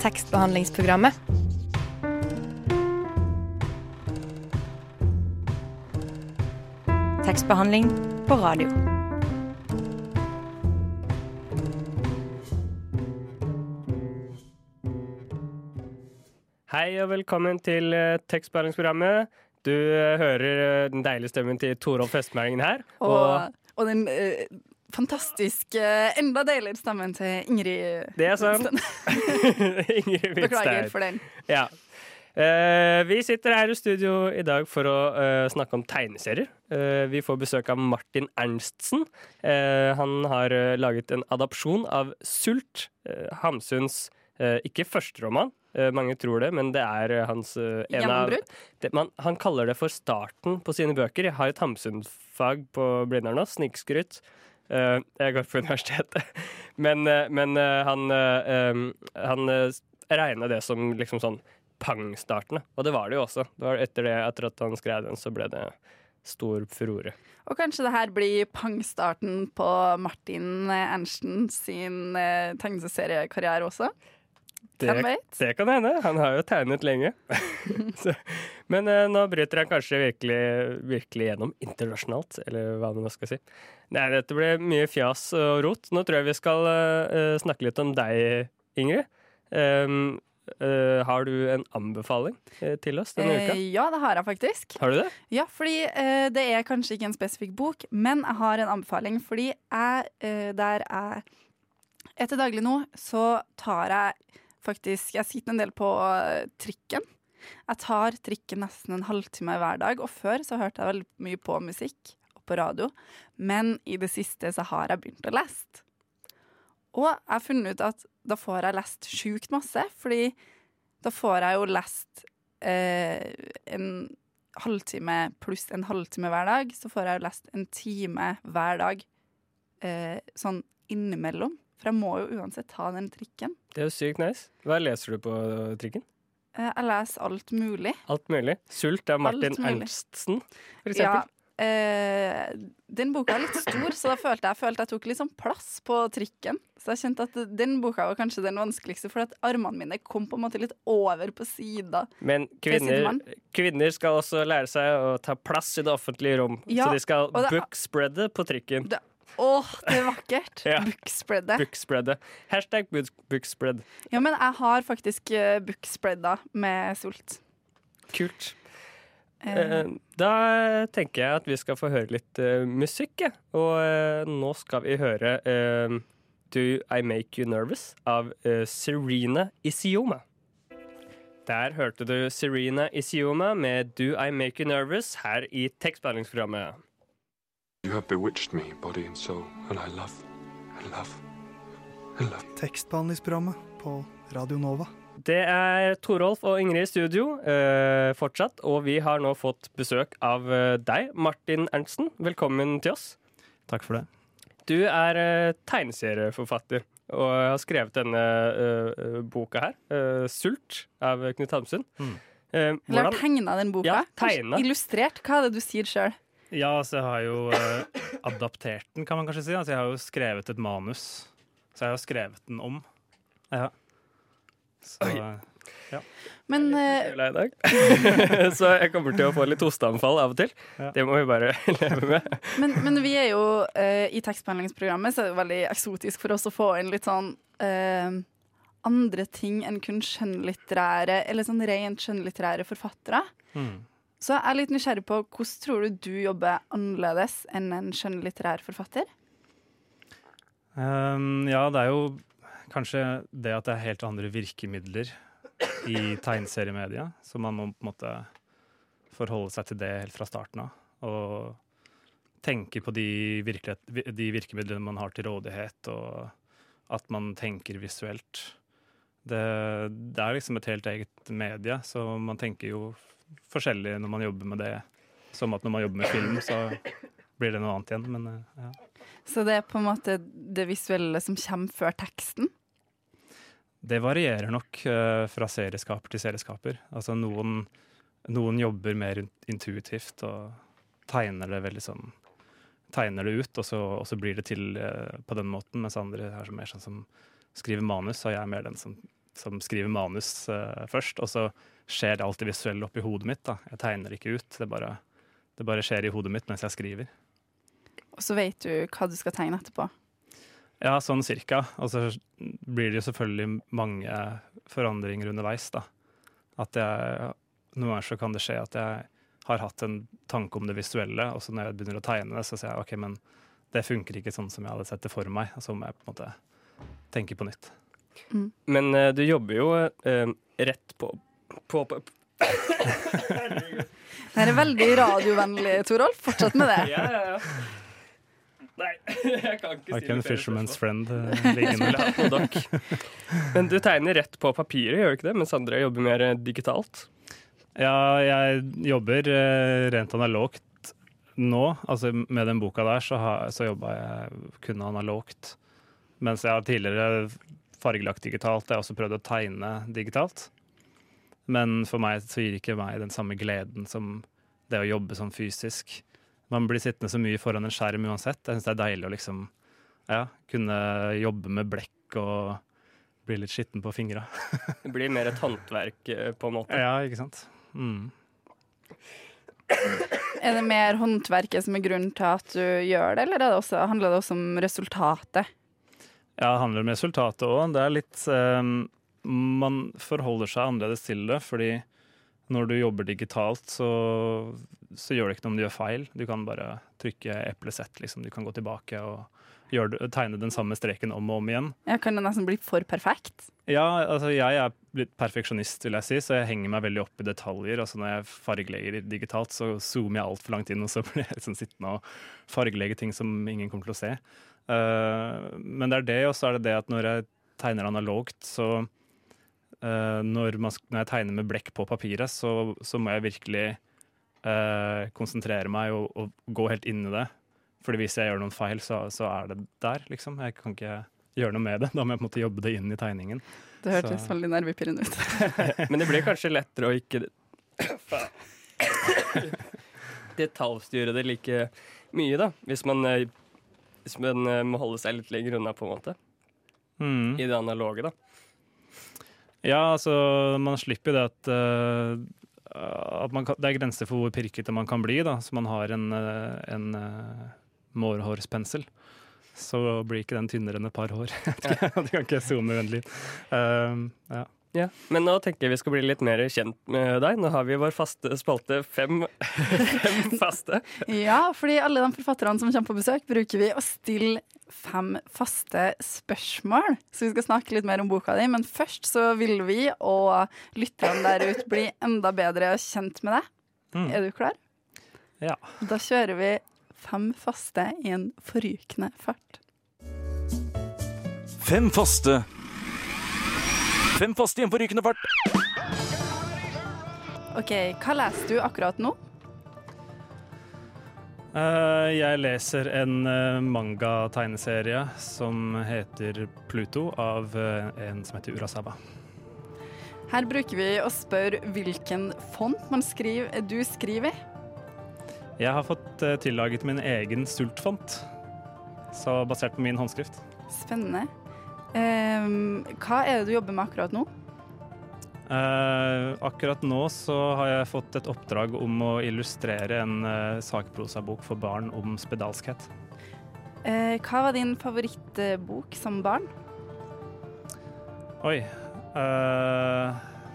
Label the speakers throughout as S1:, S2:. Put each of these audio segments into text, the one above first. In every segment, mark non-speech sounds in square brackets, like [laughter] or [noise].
S1: tekstbehandlingsprogrammet. Tekstbehandling på radio.
S2: Hei og velkommen til eh, tekstbehandlingsprogrammet. Du eh, hører eh, den deilige stemmen til Torolf Vestmæringen her.
S3: Og, og den eh, fantastiske, enda deiligere stemmen til Ingrid
S2: Det er sant. [laughs] Ingrid Hvitstein.
S3: Beklager for den.
S2: Ja. Uh, vi sitter her i studio i dag for å uh, snakke om tegneserier. Uh, vi får besøk av Martin Ernstsen. Eh, han har eh, laget en adopsjon av Sult, Hamsuns eh, ikke førsteroman. roman, mange tror det, men det er eh, hans eh, en av det, man, Han kaller det for starten på sine bøker. Jeg har et Hamsun-fag på Blindern nå, snikskryt. Eh, jeg går på universitetet. [laughs] Men, eh, men eh, han, han regna det som liksom sånn pang-startene. Og det var det jo også. Det var etter, det, etter at han skrev den, så ble det stor furore.
S3: Og kanskje det her blir pangstarten på Martin Ernsten sin tegneseriekarriere også?
S2: Det, det kan hende. Han har jo tegnet lenge. [laughs] så, men eh, nå bryter han kanskje virkelig, virkelig gjennom internasjonalt, eller hva man skal si. Nei, dette ble mye fjas og rot. Nå tror jeg vi skal eh, snakke litt om deg, Ingrid. Um, Uh, har du en anbefaling uh, til oss denne uka?
S3: Eh, ja, det har jeg faktisk.
S2: Har du det?
S3: Ja, fordi det er kanskje ikke en spesifikk bok, men jeg har en anbefaling. Fordi jeg, der jeg er til daglig nå, så tar jeg faktisk Jeg sitter en del på eh, trikken. Jeg tar trikken nesten en halvtime hver dag, og før så hørte jeg veldig mye på musikk og på radio, men i det siste så har jeg begynt å lese. Og jeg har funnet ut at da får jeg lest sjukt masse, fordi da får jeg jo lest eh, en halvtime pluss en halvtime hver dag, så får jeg jo lest en time hver dag eh, sånn innimellom. For jeg må jo uansett ta den trikken.
S2: Det er jo sykt nice. Hva leser du på trikken?
S3: Eh, jeg leser alt mulig.
S2: Alt mulig. Sult av Martin Ernstsen, for
S3: Ja,
S2: eksempel.
S3: eh, den boka er litt stor, så da følte jeg, følte jeg tok litt sånn plass på trikken. Så jeg kjente at den boka var kanskje den vanskeligste, for at armene mine kom på en måte litt over på sida.
S2: Men kvinner, kvinner skal også lære seg å ta plass i det offentlige rom.
S3: Ja,
S2: så de skal bookspreade på trikken.
S3: Det- Åh, det er vakkert!
S2: Ja.
S3: Bookspreadet.
S2: Bookspreadet. Hashtag bookspread.
S3: Ja, men jeg har faktisk uh, bookspreada med sult.
S2: Kult.
S3: Eh,
S2: Eh, da tenker jeg at vi skal få høre litt uh, musikk, ja. Og uh, nå skal vi høre eh, Do I Make You Nervous av eh, Serena Isioma. Der hørte du Serena Isioma med Do I Make You Nervous her i tekstbehandlingsprogrammet.
S4: You have bewitched me, body and soul, and I love, and love, and love.
S5: Tekstbehandlingsprogrammet på Radio Nova.
S2: Det er Torolf og Ingrid i studio eh, fortsatt, og vi har nå fått besøk av eh, deg, Martin Ernstsen. Velkommen til oss.
S6: Takk for det.
S2: Du er eh, tegneserieforfatter og har skrevet denne eh, boka her, eh, 'Sult', av Knut Hamsun.
S6: Mm.
S2: Eh,
S3: Eller
S2: hvordan-
S3: tegna den boka.
S2: Ja.
S3: Illustrert. Hva er det du sier sjøl?
S6: Ja, så jeg har jo eh, adaptert den, kan man kanskje si. Altså, jeg har jo skrevet et manus. Så jeg har skrevet den om. Ja. Så,
S3: Men eh,
S2: Jævla i. [laughs] Så jeg kommer til å få litt hosteanfall av og til.
S6: Ja.
S2: Det må vi bare [laughs] leve med.
S3: Men, men vi er jo uh, i tekstbehandlingsprogrammet, så er det veldig eksotisk for oss å få inn litt sånn uh, andre ting enn kun skjønnlitterære, eller sånn rent skjønnlitterære forfattere.
S6: mm.
S3: Så jeg er litt nysgjerrig på hvordan tror du du jobber annerledes enn en skjønnlitterær forfatter?
S6: Um, ja, det er jo kanskje det at det er helt andre virkemidler i tegneseriemedia, så man må på en måte forholde seg til det helt fra starten av. Og tenke på de, de virkemidlene man har til rådighet, og at man tenker visuelt. Det, det er liksom et helt eget medie, så man tenker jo forskjellig når man jobber med det. Som at når man jobber med film, så blir det noe annet igjen. Men eh, ja.
S3: Så det er på en måte det visuelle som kommer før teksten?
S6: Det varierer nok eh, fra serieskaper til serieskaper. Altså noen, noen jobber mer intuitivt og tegner det veldig sånn Tegner det ut, og så, og så blir det til eh, på den måten, mens andre er så mer sånn som skriver manus, og jeg er mer den som som skriver manus først, og så skjer alt det visuelle oppi hodet mitt. da. Jeg tegner ikke ut, det bare, det bare skjer i hodet mitt mens jeg skriver.
S3: Og så vet du hva du skal tegne etterpå.
S6: Ja, sånn cirka. Og så blir det jo selvfølgelig mange forandringer underveis, da. At jeg Noen ganger så kan det skje at jeg har hatt en tanke om det visuelle, og så når jeg begynner å tegne det, så sier jeg OK, men det funker ikke sånn som jeg hadde sett det for meg. Og så må jeg på en måte tenke på nytt.
S2: Men uh, du jobber jo uh, rett på, på, på
S3: Det er veldig radiovennlig, Torolf. Fortsett med det.
S2: Ja, ja, ja. Nei, jeg kan ikke
S6: Har ikke en fisherman's friend eh, liggende.
S2: Men du tegner rett på papiret, gjør du ikke det? Mens andre jobber mer eh, digitalt.
S6: Ja, jeg jobber eh, rent analogt nå. Altså med den boka der så, har- så jobba jeg kun analogt. Mens jeg har tidligere fargelagt digitalt. Jeg har også prøvd å tegne digitalt. Men for meg så gir ikke meg den samme gleden som det å jobbe sånn fysisk. Man blir sittende så mye foran en skjerm uansett. Jeg syns det er deilig å liksom ja, kunne jobbe med blekk og bli litt skitten på fingra. [laughs]
S2: Det blir mer et håndverk, eh, på en måte.
S6: Ja, ikke sant. Mm.
S3: Er det mer håndverket som er grunnen til at du gjør det, eller er det også, handler det også om resultatet?
S6: Ja, det handler om resultatet òg. Det er litt eh, Man forholder seg annerledes til det, fordi når du jobber digitalt, så, så gjør det ikke noe om du gjør feil. Du kan bare trykke eplesett, liksom. Du kan gå tilbake og gjøre, tegne den samme streken om og om igjen.
S3: Ja, kan det nesten bli for perfekt?
S6: Ja, altså jeg er litt perfeksjonist, vil jeg si, så jeg henger meg veldig opp i detaljer. Altså når jeg fargelegger digitalt, så zoomer jeg altfor langt inn, og så [laughs] blir jeg liksom sittende og fargelegge ting som ingen kommer til å se. Uh, men det er det, og så er det det at når jeg tegner analogt, så når, man, når jeg tegner med blekk på papiret, så, så må jeg virkelig eh, konsentrere meg og, og gå helt inn i det. Fordi hvis jeg gjør noen feil, så, så er det der, liksom. Jeg kan ikke gjøre noe med det. Da må jeg på en måte jobbe det inn i tegningen.
S3: Det hørtes
S6: Så-
S3: veldig nervepirrende ut. [laughs] [laughs]
S2: Men det blir kanskje lettere å ikke [coughs] detaljstyre det like mye, da. Hvis man, eh, hvis man eh, må holde seg litt lenger unna, på en måte.
S6: Mm.
S2: I det analoge, da.
S6: Ja, altså, man slipper jo det at, uh, at man kan, Det er grenser for hvor pirkete man kan bli, da. Så man har en, uh, en uh, mårhårspensel. Så blir ikke den tynnere enn et par hår. [laughs] [laughs] du kan ikke zoome vennlig. Uh, ja.
S2: Ja. Men nå tenker jeg vi skal bli litt mer kjent med deg. Nå har vi vår faste spalte Fem, [laughs] fem faste.
S3: Ja, fordi alle de forfatterne som kommer på besøk, bruker vi å stille fem faste spørsmål. Så vi skal snakke litt mer om boka di, men først så vil vi og lytterne der ute bli enda bedre kjent med deg.
S6: Mm.
S3: Er du klar?
S6: Ja.
S3: Da kjører vi fem faste i en forrykende fart.
S7: Fem faste. Fem faste i en forrykende fart.
S3: OK, hva leser du akkurat nå?
S6: Eh, jeg leser en uh, manga-tegneserie som heter Pluto, av eh, en som heter Urasawa.
S3: Her bruker vi å spørre hvilken font man skriver, du skriver i.
S6: Jeg har fått tillaget min egen sultfont, så basert på min håndskrift.
S3: Spennende. Ehm, hva er det du jobber med akkurat nå?
S6: Eh, akkurat nå så har jeg fått et oppdrag om å illustrere en uh, sakprosabok for barn om spedalskhet.
S3: Uh, hva var din favorittbok som barn?
S6: Oi.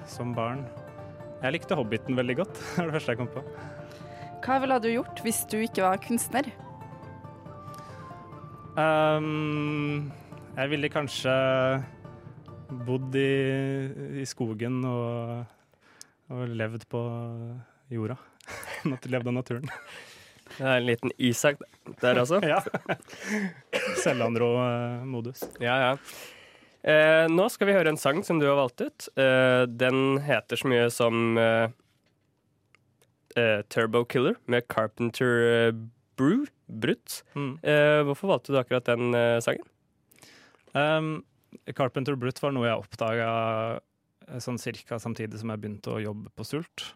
S6: som barn Jeg likte Hobbiten veldig godt. [laughs] Det var det første jeg kom på.
S3: Hva ville du gjort hvis du ikke var kunstner?
S6: Um, jeg ville kanskje bodd i, i skogen og, og levd på jorda. [laughs] Levd av naturen.
S2: Det er en liten Isak der, altså. [laughs]
S6: Ja. Selvanrå-modus.
S2: Ja, ja. Eh, nå skal vi høre en sang som du har valgt ut. Eh, den heter så mye som eh, eh, Turbo Killer med Carpenter eh, Brew. Brutt.
S6: Mm.
S2: Eh, hvorfor valgte du akkurat den eh, sangen?
S6: Um, Carpenter Brut var noe jeg oppdaga sånn cirka samtidig som jeg begynte å jobbe på Sult.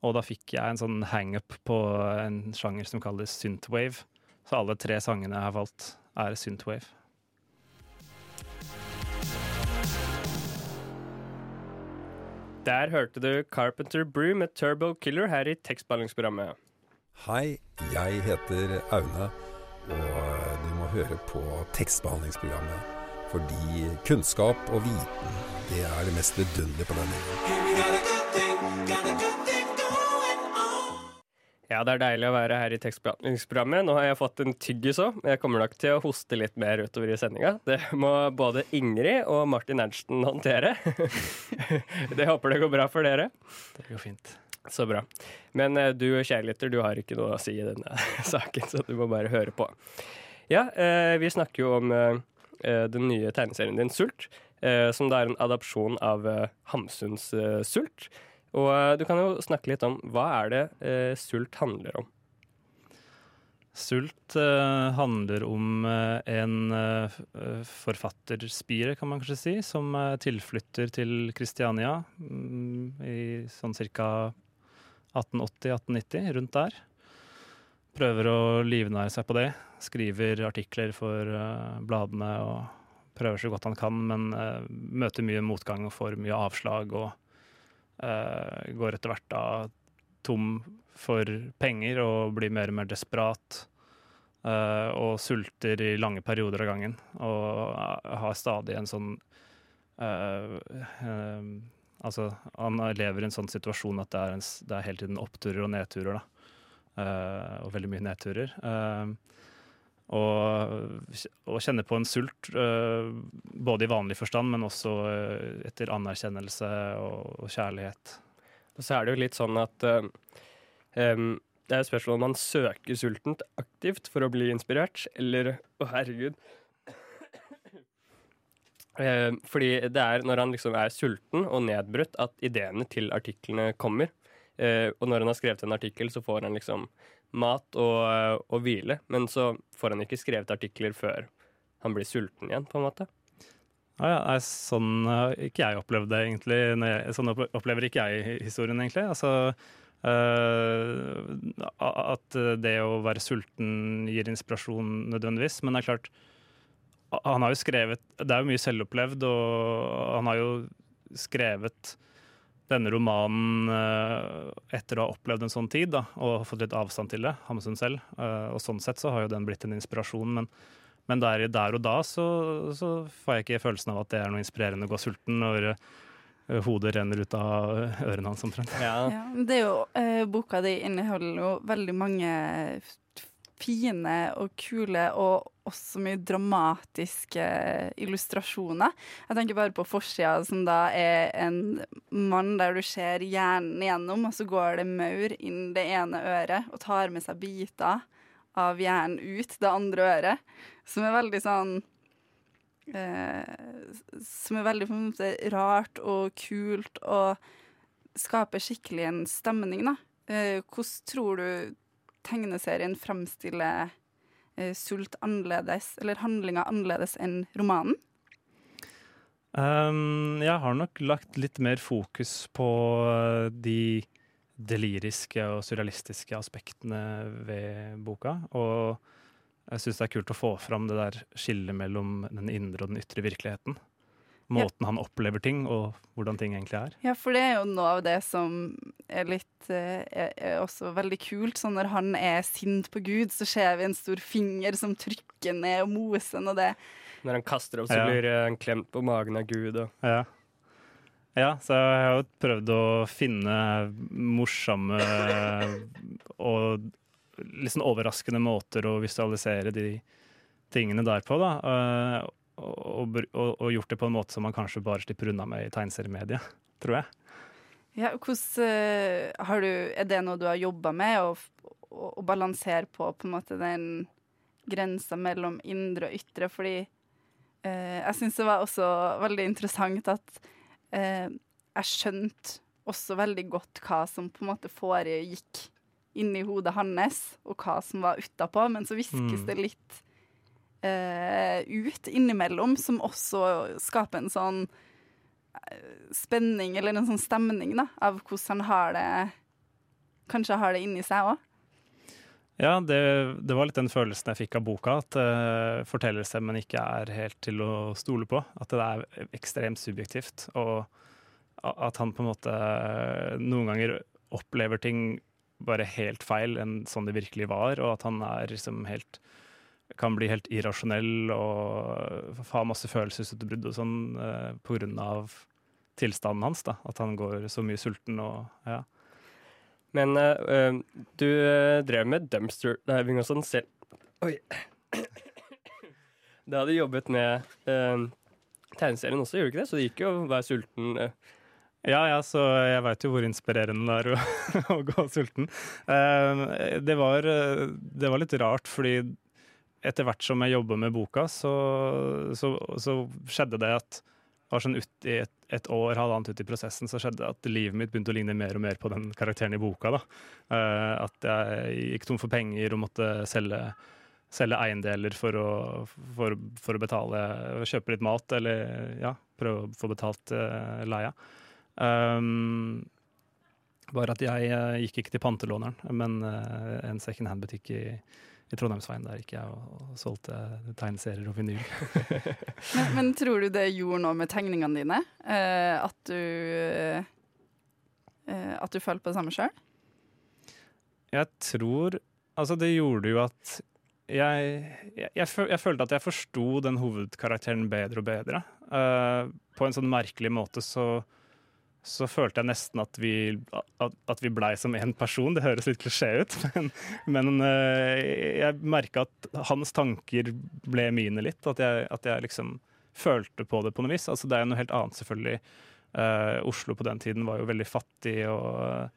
S6: Og da fikk jeg en sånn hangup på en sjanger som kalles synthwave. Så alle tre sangene jeg har valgt, er synthwave.
S2: Der hørte du Carpenter Brew med Turbo Killer her i tekstbehandlingsprogrammet.
S8: Hei, jeg heter Aune, og du må høre på tekstbehandlingsprogrammet. Fordi kunnskap og viten, det er det mest vidunderlige på denne jorden.
S2: Ja, det er deilig å være her i tekstbehandlingsprogrammet. Nå har jeg fått en tyggis òg. Jeg kommer nok til å hoste litt mer utover i sendinga. Det må både Ingrid og Martin Ernsten håndtere. [laughs] det håper det går bra for dere.
S6: Det går fint.
S2: Så bra. Men eh, du kjærligheter, du har ikke noe å si i denne [laughs] saken, så du må bare høre på. Ja, eh, vi snakker jo om eh, den nye tegneserien din, Sult. eh, som da er en adopsjon av eh, Hamsuns eh, Sult. Og eh, du kan jo snakke litt om hva er det eh, Sult handler om?
S6: Sult eh, handler om eh, en eh, eh, forfatterspire, kan man kanskje si, som eh, tilflytter til Kristiania mm, i sånn ca. 1880-1890, rundt der. Prøver å livnære seg på det. Skriver artikler for eh, bladene og prøver så godt han kan, men eh, møter mye motgang og får mye avslag og eh, går etter hvert da tom for penger og blir mer og mer desperat. og sulter i lange perioder av gangen. Og har stadig en sånn Altså, han lever i en sånn situasjon at det er, en, det er hele tiden oppturer og nedturer, da. Uh, og veldig mye nedturer. Eh, og, og kjenne på en sult, eh, både i vanlig forstand, men også eh, etter anerkjennelse og, og kjærlighet.
S2: Og så er det jo litt sånn at em, det er et spørsmål om man søker sultent aktivt for å bli inspirert, eller Å, herregud. Eh, fordi det er når han liksom er sulten og nedbrutt at ideene til artiklene kommer. Og når han har skrevet en artikkel, så får han liksom mat og, og hvile. Men så får han ikke skrevet artikler før han blir sulten igjen, på en måte.
S6: Ja, ja, sånn har ikke jeg opplevd det, egentlig. Sånn opplever ikke jeg historien, egentlig. Altså, øh, at det å være sulten gir inspirasjon nødvendigvis. Men det er klart, han har jo skrevet Det er jo mye selvopplevd, og han har jo skrevet denne romanen eh, etter å ha opplevd en sånn tid, da, og fått litt avstand til det, Hamsun selv. Eh, og sånn sett så har jo den blitt en inspirasjon, men, men der, der og da så, så får jeg ikke følelsen av at det er noe inspirerende å gå sulten når eh, hodet renner ut av ørene hans omtrent.
S2: Ja.
S3: Ja, det er jo, eh, boka di inneholder jo veldig mange fine og kule og også mye dramatiske illustrasjoner. Jeg tenker bare på forsida, som da er en mann der du ser hjernen igjennom, og så går det maur inn det ene øret og tar med seg biter av hjernen ut det andre øret, som er veldig sånn eh, Som er veldig på en måte rart og kult og skaper skikkelig en stemning, da. Eh, hvordan tror du tegneserien fremstiller eh, sult annerledes, eller handlinga annerledes enn romanen?
S6: Um, jeg har nok lagt litt mer fokus på uh, de deliriske og surrealistiske aspektene ved boka. Og jeg syns det er kult å få fram det der skillet mellom den indre og den ytre virkeligheten. Måten han opplever ting, og hvordan ting egentlig er.
S3: Ja, for det er jo noe av det som er litt eh, er, er også veldig kult. Sånn når han er sint på Gud, så ser vi en stor finger som trykker ned og moser og det.
S2: Når han kaster opp, så
S6: Ja.
S2: blir eh, han klemt på magen av Gud. Og
S6: Ja. ja, så jeg har jo prøvd å finne morsomme og litt sånn overraskende måter å visualisere de tingene der på, da. Og, og, og, gjort det på en måte som man kanskje bare slipper unna med i tegneseriemediet, tror jeg.
S3: Ja, hvordan eh, har du Er det noe du har jobba med, å balansere på på en måte den grensa mellom indre og ytre? Fordi eh, jeg syns det var også veldig interessant at eh, jeg skjønte også veldig godt hva som på en måte foregikk inni hodet hans, og hva som var utapå, men så viskes
S6: Mm.
S3: det litt eh, ut innimellom, som også skaper en sånn spenning eller en sånn stemning da, av hvordan han har det Kanskje har det inni seg òg.
S6: Ja, det, det var litt den følelsen jeg fikk av boka, at uh, fortellerstemmen ikke er helt til å stole på. At det er ekstremt subjektivt. Og at han på en måte eh, noen ganger opplever ting bare helt feil enn sånn det virkelig var, og at han er liksom helt kan bli helt irrasjonell og ha masse følelsesutbrudd og sånn eh, av tilstanden hans. da, At han går så mye sulten og ja.
S2: Men eh, eh, du eh, drev med dumpster diving og sånn selv. Oi. Da hadde du jobbet med uh, tegneserien også, gjorde du ikke det? Så det gikk jo å være sulten. eh.
S6: Ja, ja, så jeg veit jo hvor inspirerende det er å, [laughs] å gå sulten. Eh, det, var, det var litt rart, fordi etter hvert som jeg jobba med boka, så, så, så skjedde det at var sånn ut i et, et år, halvannet ut i prosessen, så skjedde det at livet mitt begynte å ligne mer og mer på den karakteren i boka. da. Uh, at jeg gikk tom for penger og måtte selge, selge eiendeler for å, for, for å betale Kjøpe litt mat, eller ja, prøve å få betalt uh, leia. Um, bare at jeg uh, gikk ikke til pantelåneren, men uh, en second hand-butikk i, i Trondheimsveien. Der gikk jeg og, og solgte tegneserier og vinyl. [laughs]
S3: Men, men tror du det gjorde noe med tegningene dine? Eh, at du eh, At du følte på det samme sjøl?
S6: Jeg tror Altså, det gjorde jo at jeg, jeg, jeg, føl- jeg følte at jeg forsto den hovedkarakteren bedre og bedre. Uh, på en sånn merkelig måte så, så følte jeg nesten at vi, at, vi blei som én person. Det høres litt klisjé ut, [laughs] men, men eh, jeg merka at hans tanker ble mine litt. At jeg, at jeg liksom følte på det på noe vis. Altså, det er jo noe helt annet, selvfølgelig. Uh, Oslo på den tiden var jo veldig fattig og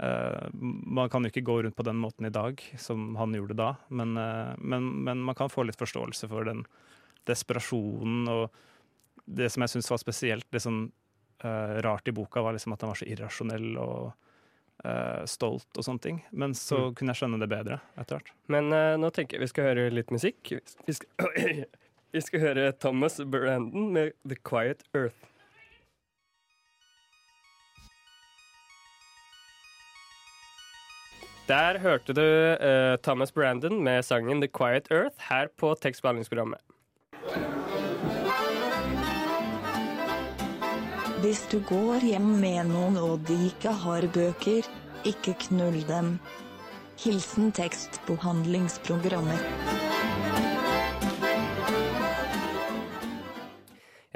S6: uh, man kan jo ikke gå rundt på den måten i dag som han gjorde da, men, uh, men, men man kan få litt forståelse for den desperasjonen og det som jeg syns var spesielt det eh, rart i boka, var liksom at han var så irrasjonell og uh, stolt og sånne ting. Men så
S2: Mm.
S6: kunne jeg skjønne det bedre etter hvert.
S2: Men uh, nå tenker jeg vi skal høre litt musikk. Vi skal, [coughs] vi skal høre Thomas Brandon med The Quiet Earth. Der hørte du Thomas Brandon med sangen The Quiet Earth her på tekstbehandlingsprogrammet.
S9: Hvis du går hjem med noen og de ikke har bøker, ikke knull dem. Hilsen tekstbehandlingsprogrammet.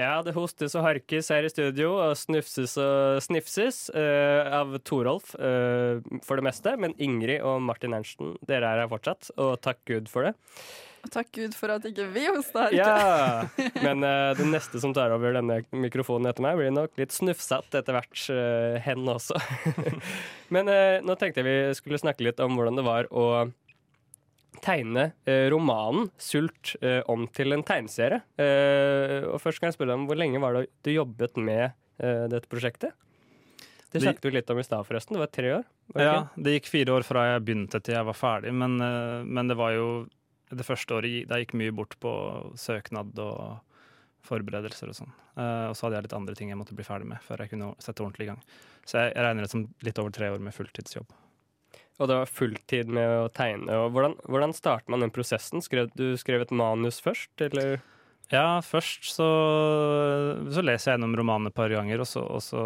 S2: Ja, det hostes og harkes her i studio, og snufses og snifses uh, av Torolf uh, for det meste. Men Ingrid og Martin Ernsten, dere er her fortsatt, og takk Gud for det.
S3: Takk Gud for at ikke vi hosta her.
S2: Ja, Men [laughs] uh, den neste som tar over denne mikrofonen etter meg, blir nok litt snufsete etter hvert, uh, hen også. [laughs] men uh, nå tenkte jeg vi skulle snakke litt om hvordan det var å tegne eh, romanen 'Sult' eh, om til en tegneserie. Eh, og først kan jeg spørre deg om hvor lenge var det du jobbet med eh, dette prosjektet? Det snakket vi litt om i stad, forresten. Det var tre år? var det
S6: Ja,
S2: ikke?
S6: det gikk fire år fra jeg begynte til jeg var ferdig, men, eh, men det var jo det første året gi- gikk mye bort på søknad og forberedelser og sånn. Uh, og så hadde jeg litt andre ting jeg måtte bli ferdig med før jeg kunne sette ordentlig i gang. Så jeg, jeg regner det som litt over tre år med fulltidsjobb.
S2: Og det var fulltid med å tegne. Og hvordan, hvordan starter man den prosessen? Skrev, du skrev et manus først, eller?
S6: Ja, først så, så leser jeg gjennom romanen et par ganger, og så, og så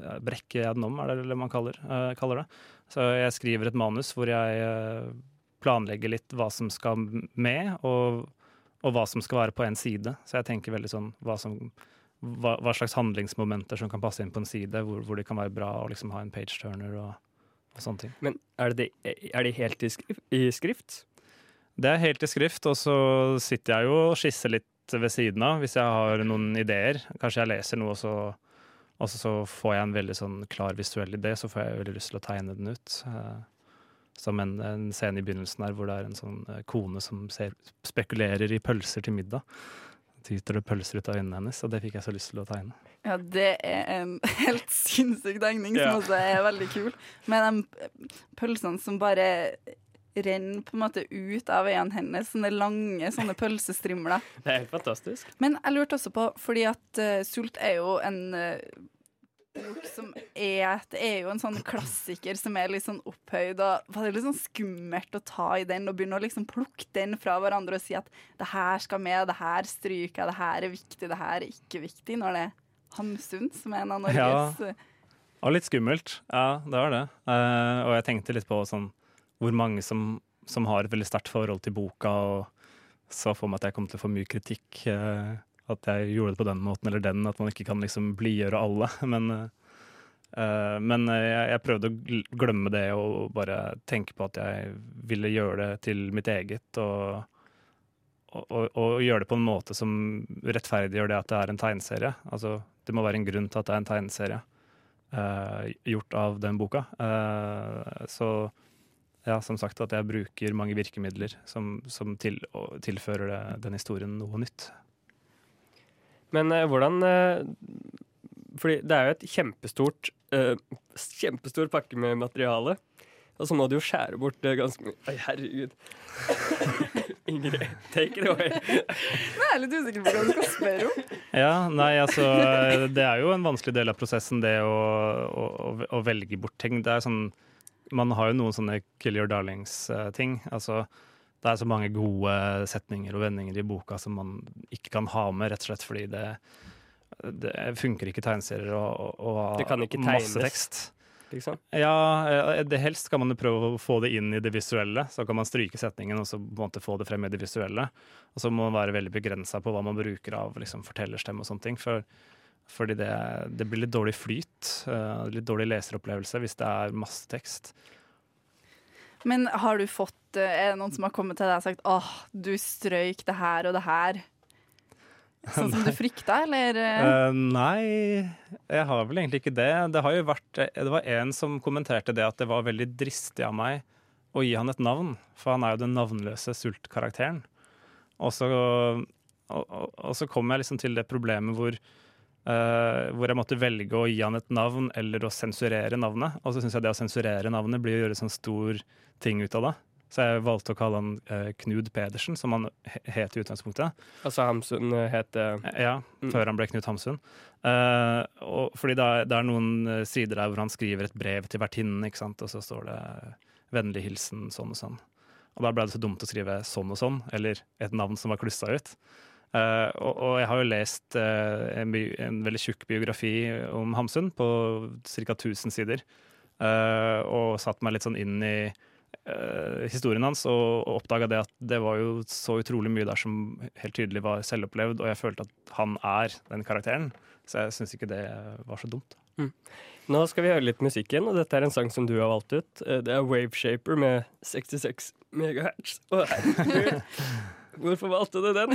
S6: ja, brekker jeg den om, er det det man kaller, uh, kaller det. Så jeg skriver et manus hvor jeg eh, planlegger litt hva som skal med, og, og hva som skal være på en side. Så jeg tenker veldig sånn hva, som, hva, hva slags handlingsmomenter som kan passe inn på en side, hvor, hvor det kan være bra å liksom ha en page turner og, og sånne ting.
S2: Men er, det, er det helt i skrift? I skrift?
S6: Det er helt i skrift, og så sitter jeg jo og skisser litt ved siden av hvis jeg har noen ideer. Kanskje jeg leser noe, og så, og så- så får jeg en veldig sånn klar visuell idé, så får jeg veldig lyst til å tegne den ut. Som en, en scene i begynnelsen her hvor det er en sånn eh, kone som ser, spekulerer i pølser til middag. Tyter det pølser ut av øynene hennes, og det fikk jeg så lyst til å tegne.
S3: Ja, det er en [laughs] helt sinnssyk tegning, som
S6: Ja.
S3: også er veldig kul. Med de pølsene som bare renner på en måte ut av øynene hennes. Sånne lange sånne pølsestrimler.
S2: Det er helt fantastisk.
S3: Men jeg lurte også på, fordi at uh, Sult er jo en eh, bok som er Det er jo en sånn klassiker som er litt sånn opphøyd. Og var det litt sånn skummelt å ta i den og begynne å liksom plukke den fra hverandre og si at det her skal med, det her stryker jeg, det her er viktig, det her er ikke viktig, når det er Hamsun, som er en av Norges ja.
S6: Og litt skummelt. Ja, det var det. Uh, og jeg tenkte litt på sånn, hvor mange som, som har et veldig sterkt forhold til boka, og så for meg at jeg kom til å få mye kritikk. eh, at jeg gjorde det på den måten eller den, at man ikke kan liksom blidgjøre alle. [laughs] Men, uh, men jeg, jeg prøvde å glemme det og bare tenke på at jeg ville gjøre det til mitt eget. og og, og, og gjøre det på en måte som rettferdiggjør det at det er en tegneserie. Altså, det må være en grunn til at det er en tegneserie uh, gjort av den boka. Uh, så ja, som sagt at jeg bruker mange virkemidler som, som til, tilfører det, den historien noe nytt.
S2: Men eh, hvordan eh, Fordi det er jo et kjempestort eh, Kjempestor pakke med materiale. Og så må du jo skjære bort det ganske mye Oi, herregud. [laughs] Ingrid, take it away.
S3: Nå er jeg litt usikker på hva du skal spørre om.
S6: Ja, nei, altså Det er jo en vanskelig del av prosessen, det å, å, å- å velge bort ting. Det er sånn Man har jo noen sånne kill your darlings-ting. Altså det er så mange gode setninger og vendinger i boka som man ikke kan ha med, rett og slett fordi det, det funker ikke tegneserier og, og ha masse tekst.
S2: Liksom.
S6: Ja, eh, det helst kan man prøve å få det inn i det visuelle. Så kan man stryke setningen og så på en måte få det frem i det visuelle. Og så må man være veldig begrensa på hva man bruker av liksom, fortellerstemme og sånne ting. For, fordi det, det blir litt dårlig flyt, eh, litt dårlig leseropplevelse hvis det er masse tekst.
S3: Men har du fått eh, Er det noen som har kommet til deg og sagt åh, du strøyk det her og det her? Sånn som du frykta, eller? eh?
S6: Eh, nei, jeg har vel egentlig ikke det. Det vært Det var en som kommenterte det at det var veldig dristig av meg å gi han et navn, for han er jo den navnløse sultkarakteren. Og så, og, og, og så kom jeg liksom til det problemet hvor eh, hvor jeg måtte velge å gi han et navn eller å sensurere navnet. Og så syns jeg det å sensurere navnet blir å gjøre sånn stor ting ut av det. Så jeg valgte å kalle han uh, Knud Pedersen, som han he- het i utgangspunktet.
S2: Altså Hamsun eh, het uh,
S6: Ja,
S2: Mm.
S6: før han ble Knut Hamsun. Uh, og fordi det er, det er noen sider der hvor han skriver et brev til vertinnen, ikke sant? og så står det 'vennlig hilsen sånn og sånn'. Og da ble det så dumt å skrive 'sånn og sånn', eller et navn som var klussa ut. Eh, og, og jeg har jo lest uh, en, en veldig tjukk biografi om Hamsun på ca. 1000 sider. Uh, og satt meg litt sånn inn i historien hans og, og oppdaga det at det var jo så utrolig mye der som helt tydelig var selvopplevd, og jeg følte at han er den karakteren. Så jeg syns ikke det var så dumt.
S2: Nå skal vi høre litt musikk igjen, og dette er en sang som du har valgt ut. Det er Waveshaper med 66 megahertz. Oh. [laughs] Hvorfor valgte du den?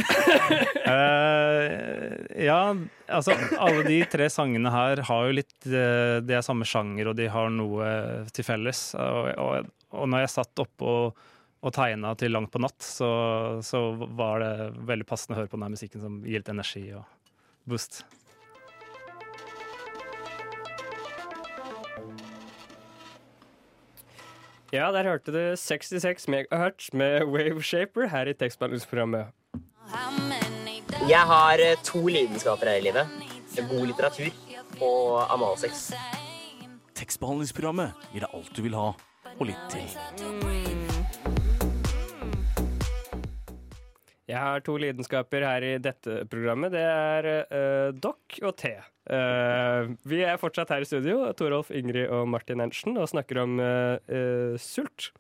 S6: uh, [laughs] ja, altså alle de tre sangene her har jo litt De Det er samme sjanger, og de har noe til felles. Og, og, og når jeg satt oppe og, og tegna til langt på natt, så, så var det veldig passende å høre på den her musikken som gir litt energi og boost.
S2: Ja, der hørte du 66 megahertz med Waveshaper her i tekstbehandlingsprogrammet.
S10: Jeg har eh, to lidenskaper her i livet. God litteratur og analsex.
S7: Tekstbehandlingsprogrammet gir deg alt du vil ha, og litt til.
S2: Jeg har to lidenskaper her i dette programmet. Det er uh, dokk og te. Uh, vi er fortsatt her i studio, Torolf, Ingrid og Martin Ernsten, og snakker om uh, sult.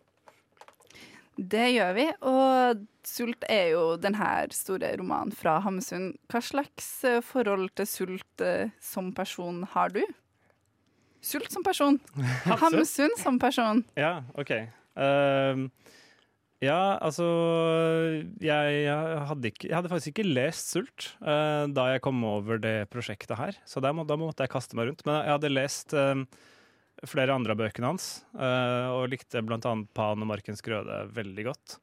S3: Det gjør vi, og Sult er jo denne store romanen fra Hamsun. Hva slags forhold til Sult som person har du? Sult som person. [laughs] Hamsun som person.
S6: Ja, OK. Ehm, ja, altså jeg, jeg, hadde ikke, jeg hadde faktisk ikke lest Sult uh, da jeg kom over det prosjektet her. Så må, da måtte jeg kaste meg rundt. Men jeg hadde lest uh, flere andre av bøkene hans, uh, og likte annet Pan og Markens grøde veldig godt.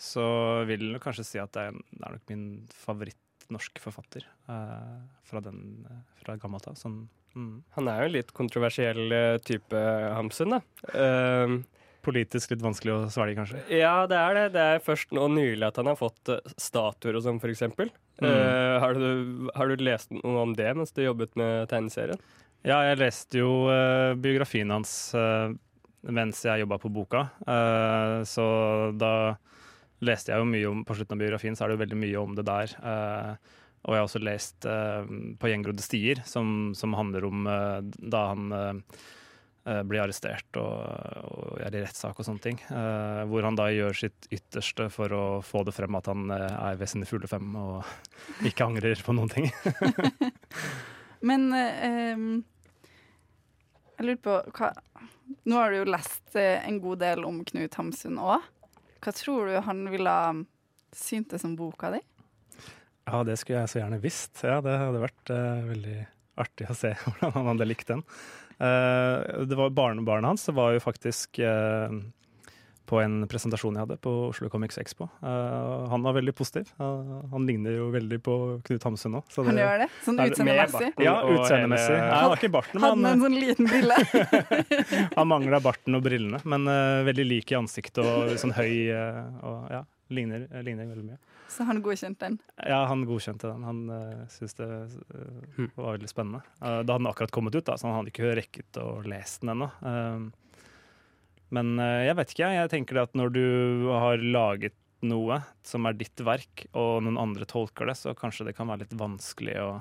S6: Så vil jeg kanskje si at det er, det er nok min favoritt-norsk forfatter fra, den, fra gammelt av. Sånn, mm.
S2: Han er jo en litt kontroversiell type Hamsun, da. Eh,
S6: Politisk litt vanskelig å svelge, kanskje.
S2: ja, det er det. Det er først nå nylig at han har fått eh, statuer og sånn, eksempel.
S6: Mm.
S2: Uh, har, du, har du lest noe om det mens du jobbet med tegneserien?
S6: Ja, jeg leste jo uh, biografien hans uh, mens jeg jobba på boka. Så da leste jeg jo mye om På slutten av biografien så er det jo veldig mye om det der. Eh, Og jeg har også lest På gjengrodde stier, som, som handler om da han blir arrestert og, og, er i rettssak og sånne ting. hvor han da gjør sitt ytterste for å få det frem at han er ved sine fulle fem og [laughs] ikke angrer på noen ting. [laughs]
S3: Men um, jeg lurer på hva, Nå har du jo lest en god del om Knut Hamsun òg. Hva tror du han ville syntes om boka di?
S6: Ja, det skulle jeg så gjerne visst. Ja, det hadde vært uh, veldig artig å se [laughs] hvordan han hadde likt den. Uh, det var Barnebarnet hans det var jo faktisk uh, på en presentasjon jeg hadde på Oslo Comics Expo. han var veldig positiv. han ligner jo veldig på Knut Hamsun nå.
S3: han gjør det? Sånn utseendemessig?
S6: Ja, utseendemessig. Han har ikke barten,
S3: Hadde han en sånn liten brille? [laughs]
S6: han mangla barten og brillene, men veldig lik i ansiktet og sånn høy. og ja, ligner, ligner veldig mye.
S3: Så han godkjente den?
S6: Ja, han godkjente den. Han uh, syntes det uh, var veldig spennende. Uh, da hadde den akkurat kommet ut, da, så han hadde ikke rekket å lese den ennå. Uh, men jeg vet ikke, jeg. tenker at når du har laget noe som er ditt verk, og noen andre tolker det, så kanskje det kan være litt vanskelig å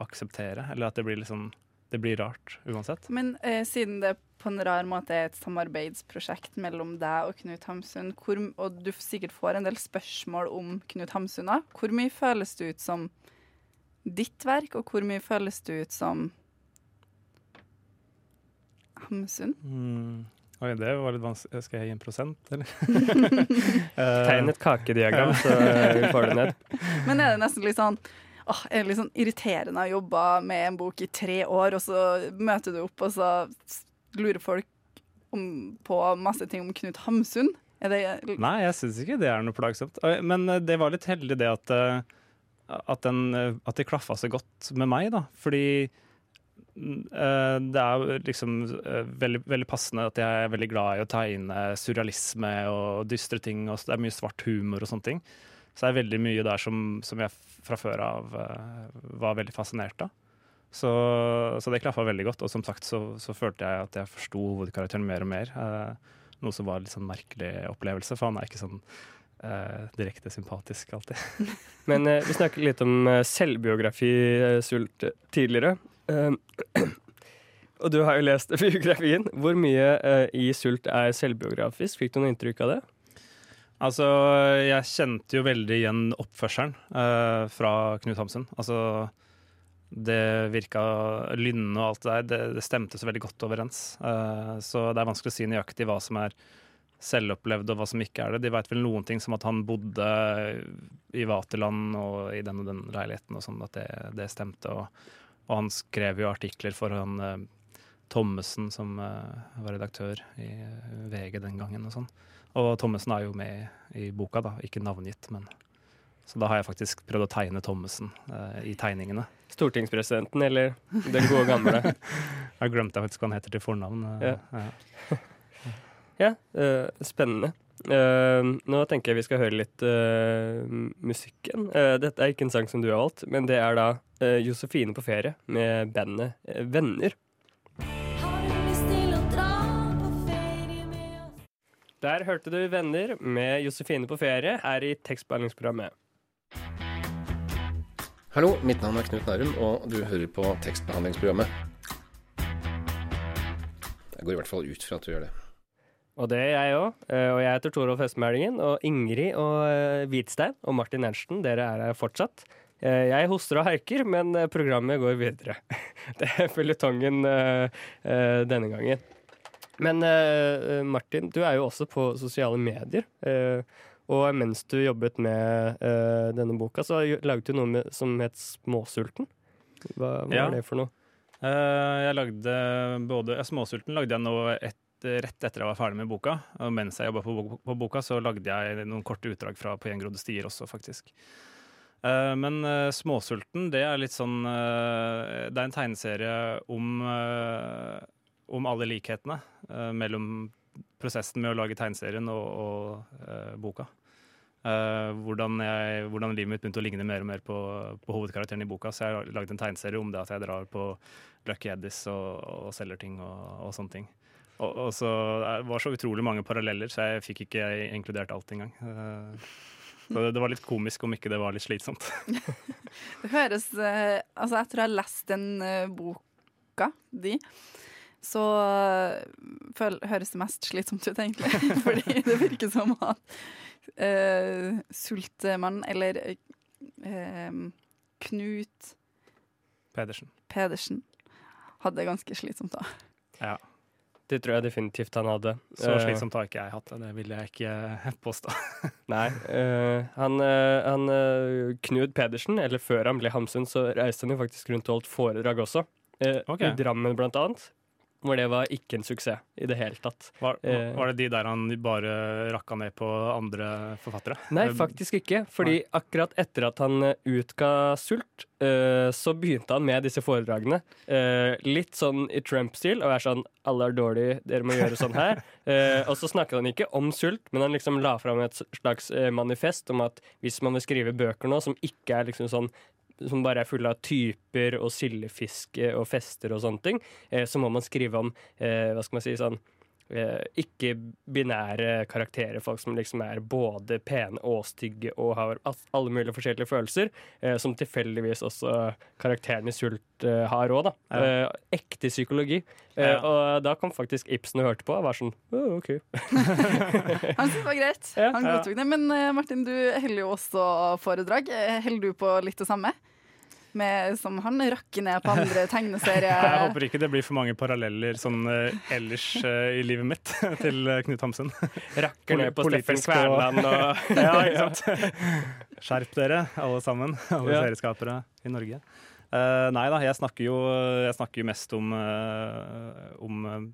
S6: akseptere. Eller at det blir litt liksom det blir rart uansett.
S3: Men eh, siden det på en rar måte er et samarbeidsprosjekt mellom deg og Knut Hamsun, hvor, og du sikkert får en del spørsmål om Knut Hamsun da, hvor mye føles det ut som ditt verk, og hvor mye føles det ut som Hamsun?
S6: Mm. Oi, det var litt vanskelig. Skal jeg gi en prosent, eller? [laughs]
S2: Tegn et kakediagram, så vi får det ned.
S3: Men er det nesten litt sånn åh, litt sånn irriterende å jobbe med en bok i tre år, og så møter du opp, og så lurer folk om, på masse ting om Knut Hamsun.
S6: Nei, jeg syns ikke det er noe plagsomt. Men eh, det var litt heldig det at, eh, at, den, eh, at det klaffa så godt med meg, da. Fordi det er liksom veldig, veldig, passende at jeg er veldig glad i å tegne surrealisme og dystre ting. Og det er mye svart humor og sånne ting. Så det er veldig mye der som, som jeg fra før av uh, var veldig fascinert av. Så, så det klaffa veldig godt. Og som sagt så, så følte jeg at jeg forsto hovedkarakteren mer og mer. Uh, noe som var en litt sånn merkelig opplevelse, for han er ikke sånn uh, direkte sympatisk alltid. [laughs]
S2: Men vi snakket litt om selvbiografi, Sult, tidligere. [clears throat] og du har jo lest [laughs] biografien. Hvor mye i Sult er selvbiografisk? Fikk du noe inntrykk av det?
S6: Altså, jeg kjente jo veldig igjen oppførselen uh, fra Knut Hamsun. Altså, det virka Lynne og alt det der, det, det, stemte så veldig godt overens. Uh, så det er vanskelig å si nøyaktig hva som er selvopplevd og hva som ikke er det. De veit vel noen ting som at han bodde i Vaterland og i den og den leiligheten og sånn, at det, det stemte. Og, og, han skrev jo artikler for han uh, Thommessen, som var redaktør i VG den gangen og sånn. Og Thommessen er jo med i boka, da. Ikke navngitt, men Så da har jeg faktisk prøvd å tegne Thommessen uh, i tegningene.
S2: Stortingspresidenten, eller den gode gamle? [laughs]
S6: jeg glemte faktisk hva han heter til fornavn. Uh,
S2: ja, ja. [laughs] ja uh, spennende. nå tenker jeg vi skal høre litt musikken. dette er ikke en sang som du har valgt, men det er da Josefine på ferie med bandet Venner. Der hørte du Venner med Josefine på ferie her i tekstbehandlingsprogrammet.
S11: Hallo, mitt navn er Knut Nærum, og du hører på tekstbehandlingsprogrammet. Jeg går i hvert fall ut fra at du gjør det.
S2: Og det er jeg òg. Eh, og jeg heter Torolf Høstmælingen. Og Ingrid og eh, Hvitstein og Martin Ernsten, dere er her fortsatt. Eh, jeg hoster og harker, men programmet går videre. [laughs] Det er føljetongen denne gangen. Men uh, Martin, du er jo også på sosiale medier. Uh, og mens du jobbet med uh, denne boka, så laget du noe med, som het Småsulten. Hva, hva ja. var det for noe?
S6: jeg lagde både Småsulten lagde jeg nå et, rett etter jeg var ferdig med boka. Og mens jeg jobba på, på, boka, så lagde jeg noen korte utdrag fra På gjengrodde stier også, faktisk. Men Småsulten, det er litt sånn Det er en tegneserie om om alle likhetene uh, mellom prosessen med å lage tegneserien og, og uh, boka. Uh, hvordan, jeg, hvordan, livet mitt begynte å ligne mer og mer på, på, hovedkarakteren i boka. Så jeg har en tegneserie om det at jeg drar på Lucky Eddis og, og selger ting og, og sånne ting. Og, og, så Det var så utrolig mange paralleller, så jeg fikk ikke inkludert alt engang. Så det, det var litt komisk om ikke det var litt slitsomt. [laughs]
S3: Det høres Altså, Altså, tror jeg har lest den eh, boka di, så eh, føl, høres det mest slitsomt ut, egentlig. [laughs] Fordi det virker som at uh, Sultmann, eller uh, Knut
S6: Pedersen.
S3: Pedersen, hadde det ganske slitsomt da.
S6: Ja.
S2: Det tror jeg definitivt han hadde.
S6: Så slitsomt har ikke jeg hatt det. Det vil jeg ikke påstå. [laughs]
S2: Nei. Uh, han, uh, han Knud Pedersen, eller før han ble Hamsun, så reiste han jo faktisk rundt og holdt foredrag også. Eh,
S6: Ok.
S2: I Drammen, blant annet. Hvor det var ikke en suksess i det hele tatt.
S6: Var,
S2: Eh,
S6: var det de der han bare rakka ned på andre forfattere?
S2: Nei,
S6: Eh,
S2: faktisk ikke. Fordi akkurat etter at han eh, utga Sult, eh, så begynte han med disse foredragene. Eh, litt sånn i Trump-stil, og er sånn 'alle er dårlige, dere må gjøre sånn her'. [laughs] Eh, og så snakket han ikke om sult, men han liksom la fram et slags eh, manifest om at hvis man vil skrive bøker nå som ikke er liksom sånn som bare er fulle av typer og sildefiske og fester og sånne ting, eh, så må man skrive om eh, hva skal man si, sånn eh, ikke-binære karakterer. Folk som liksom er både pene og stygge og har alle mulige forskjellige følelser. Eh, som tilfeldigvis også karakteren i Sult eh, har òg, da.
S6: Ja.
S2: Eh, ekte psykologi. Eh,
S6: Ja.
S2: Og da kom faktisk Ibsen og hørte på og var sånn oh, OK. [laughs]
S3: Han syntes det var greit. Han
S2: ja.
S3: godtok det. Men Martin, du holder jo også foredrag. Holder du på litt det samme? Med, som han rakker ned på [laughs] andre tegneserier.
S6: Jeg håper ikke det blir for mange paralleller sånn eh, ellers eh, i livet mitt [laughs] til eh, Knut Hamsun.
S2: Rakker ned på Steffen Kverneland og [laughs]
S6: Ja, ikke sant? Skjerp dere, alle sammen. Alle
S2: Ja.
S6: serieskapere i Norge. Uh, nei da, jeg snakker jo, jeg snakker jo mest om, uh, om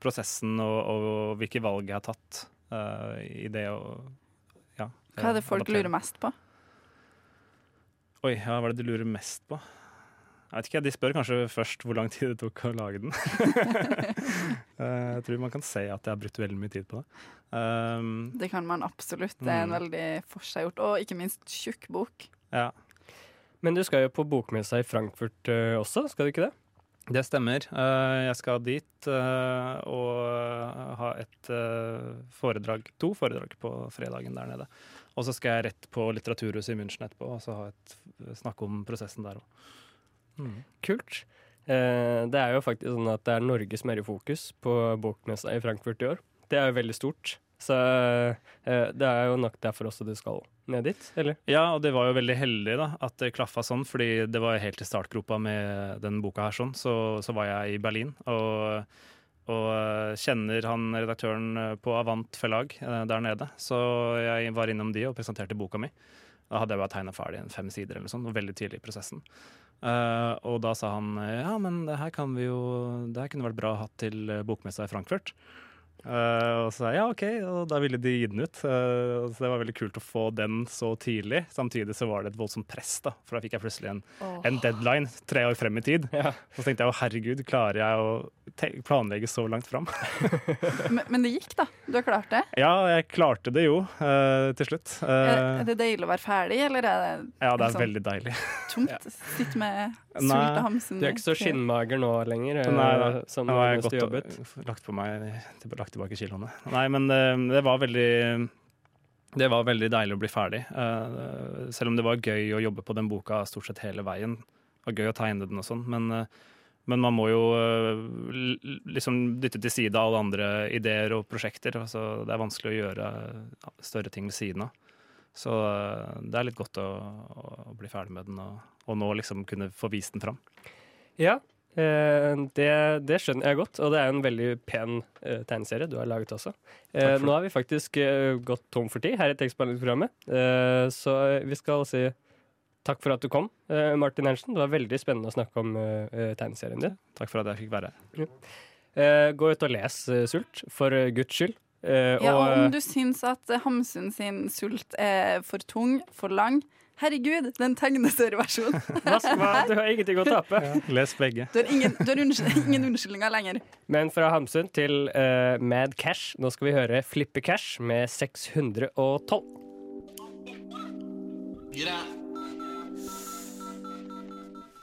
S6: prosessen og, og hvilke valg jeg har tatt i det å ja,
S3: Hva er det folk
S6: adaptere.
S3: lurer mest på?
S6: Oi, ja, hva er det du lurer mest på? Jeg vet ikke, De spør kanskje først hvor lang tid det tok å lage den. [laughs] [laughs] Eh, jeg tror man kan si at jeg har brukt veldig mye tid på det. Um,
S3: Det kan man absolutt. Det er en
S6: Mm.
S3: veldig forseggjort og ikke minst tjukk bok.
S6: ja,
S2: Men du skal jo på bokmessa i Frankfurt eh, også, skal du ikke det?
S6: det stemmer. Eh, jeg skal dit eh, og ha et foredrag, to foredrag på fredagen der nede. Og så skal jeg rett på Litteraturhuset i München etterpå og så ha et, snakke om prosessen der òg. Mm.
S2: Kult. Eh, det er jo faktisk sånn at det er Norge som er i fokus på bokmessa i Frankfurt i år. Det er jo veldig stort. Så eh, det er jo nok derfor også du skal ned dit, eller?
S6: Ja, og det var jo veldig heldig da, at det klaffa sånn, fordi det var helt i startgropa med den boka her sånn, så, så var jeg i Berlin, og, og eh, kjenner han redaktøren eh, på Avant forlag eh, der nede, så jeg var innom de og presenterte boka mi. Da hadde jeg bare tegna ferdig en fem sider eller sånn, og veldig tidlig i prosessen. Uh, og da sa han ja, men det her kan vi jo Det her kunne vært bra å ha til bokmessa i Frankfurt. Eh, og så sa jeg ja, OK, og da ville de gi den ut. Uh, så det var veldig kult å få den så tidlig. Samtidig så var det et voldsomt press, da, for da fikk jeg plutselig en,
S3: oh.
S6: en deadline tre år frem i tid.
S2: Ja.
S6: Så tenkte jeg å herregud, klarer jeg å te planlegge så langt fram? [laughs]
S3: Men, men det gikk, da. Du har klart det.
S6: ja, jeg klarte det jo uh, til slutt. Eh,
S3: Er, er det deilig å være ferdig, eller er det
S6: ja, det er
S3: sånn
S6: veldig deilig.
S3: tomt? Sitte med sult og Hamsun?
S2: Du er ikke så skinnmager nå lenger,
S6: Nei, da.
S2: som
S6: Nå har jeg gått
S2: jobbet.
S6: og lagt på meg lagt tilbake kiloene. Nei, men eh, det var veldig det var veldig deilig å bli ferdig. Uh, selv om det var gøy å jobbe på den boka stort sett hele veien. Det var gøy å tegne den og sånn. Men, uh, men man må jo uh, liksom dytte til side alle andre ideer og prosjekter. Altså, det er vanskelig å gjøre større ting ved siden av. Så det er litt godt å, å bli ferdig med den, og, og nå liksom kunne få vist den fram.
S2: Ja, det, det skjønner jeg godt, og det er en veldig pen uh, tegneserie du har laget også.
S6: Uh,
S2: nå har vi faktisk uh, gått tom for tid her i tekstbehandlingsprogrammet, eh, så vi skal si takk for at du kom, eh, Martin Ernsten. Det var veldig spennende å snakke om eh, eh, tegneserien din.
S6: Takk for at jeg fikk være her.
S2: Eh, gå ut og les eh, Sult, for eh, guds skyld. Eh,
S3: Ja, og
S2: og,
S3: om du syns at eh, Hamsun sin sult er for tung, for lang Herregud, den tegneserieversjonen.
S2: du har ingenting å tape.
S6: Les begge.
S3: Du har ingen, du har unnskyld, ingen unnskyldninger lenger.
S2: Men fra Hamsun til uh, Mad Cash. Nå skal vi høre Flippe Cash med 612.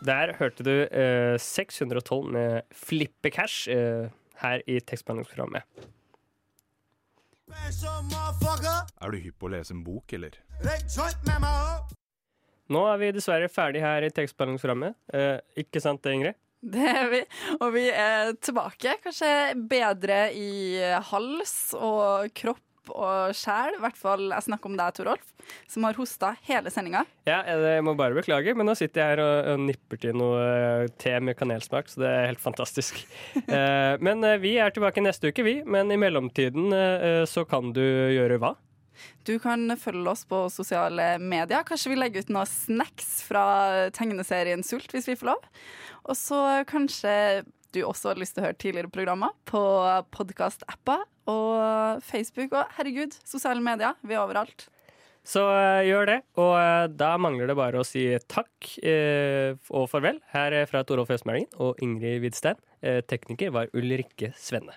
S2: Der hørte du uh, 612 med Flippe Cash uh, her i tekstbehandlingsprogrammet.
S12: Er du hypp på å lese en bok, eller?
S2: Nå er vi dessverre ferdig her i tekstbehandlingsprogrammet. Eh, ikke sant det, Ingrid?
S3: Det er vi. Og vi er tilbake. Kanskje bedre i hals og kropp og sjel. I hvert fall jeg snakker om deg, Torolf, som har hosta hele sendinga.
S2: Ja, jeg må bare beklage, men nå sitter jeg her og, og nipper til noe eh, te med kanelsmak, så det er helt fantastisk. [laughs] eh, men eh, vi er tilbake neste uke, vi. Men i mellomtiden eh, så kan du gjøre hva?
S3: Du kan følge oss på sosiale medier. Kanskje vi legger ut noen snacks fra tegneserien Sult, hvis vi får lov. Og så kanskje du også har lyst til å høre tidligere programmer på podkast-apper og Facebook og herregud, sosiale medier. Vi er overalt.
S2: Så uh, gjør det. Og uh, da mangler det bare å si takk uh, og farvel. Her er fra Torolf Østmælingen og Ingrid Widstein. Eh, tekniker var Ulrikke Svenne.